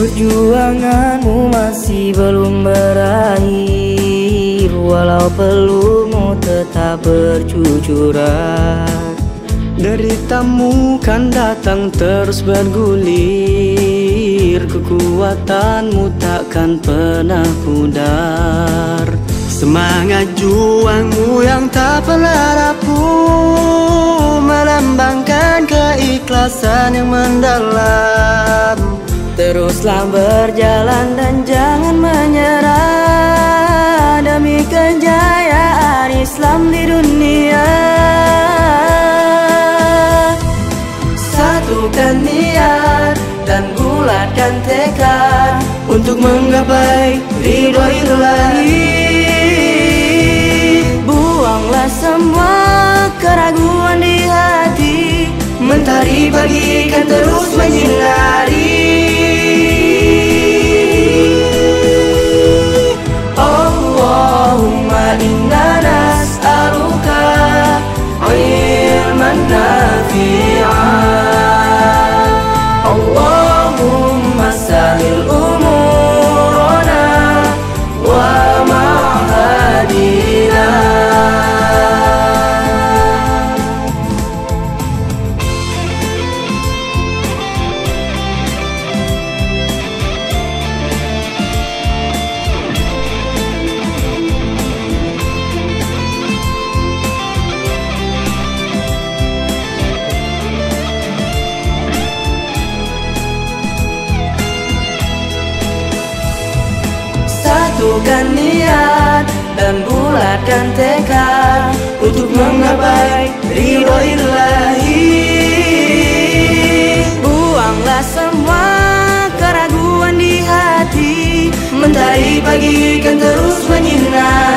Perjuanganmu masih belum berakhir Walau pelumu tetap bercucuran Deritamu kan datang terus bergulir. Kekuatanmu takkan pernah pudar. Semangat juangmu yang tak pernah rapuh Melambangkan keikhlasan yang mendalam. Teruslah berjalan dan jangan menyerah. Demi kejayaan Islam di dunia Satukan niat dan bulatkan tekad Untuk menggapai ridho ilahi Buanglah semua keraguan di hati Mentari pagi kan terus menyinari Satukan niat dan bulatkan tekad Untuk menggapai ridho ilahi. Buanglah semua keraguan di hati Mentari pagi kan terus menyinari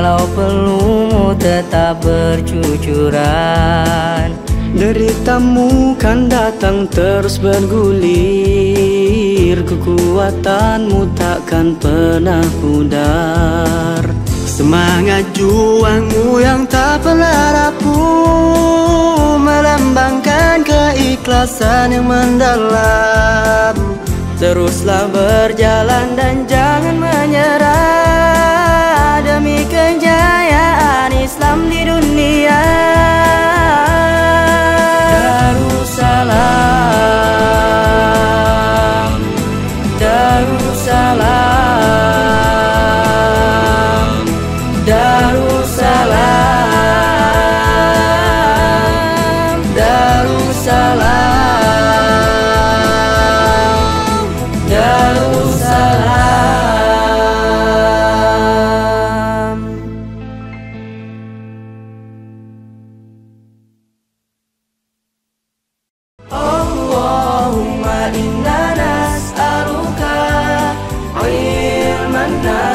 Walau pelumu tetap bercucuran. Deritamu kan datang terus bergulir. Kekuatanmu takkan pernah pudar. Semangat juangmu yang tak pernah rapuh Melambangkan keikhlasan yang mendalam. Teruslah berjalan dan jangan menyerah night.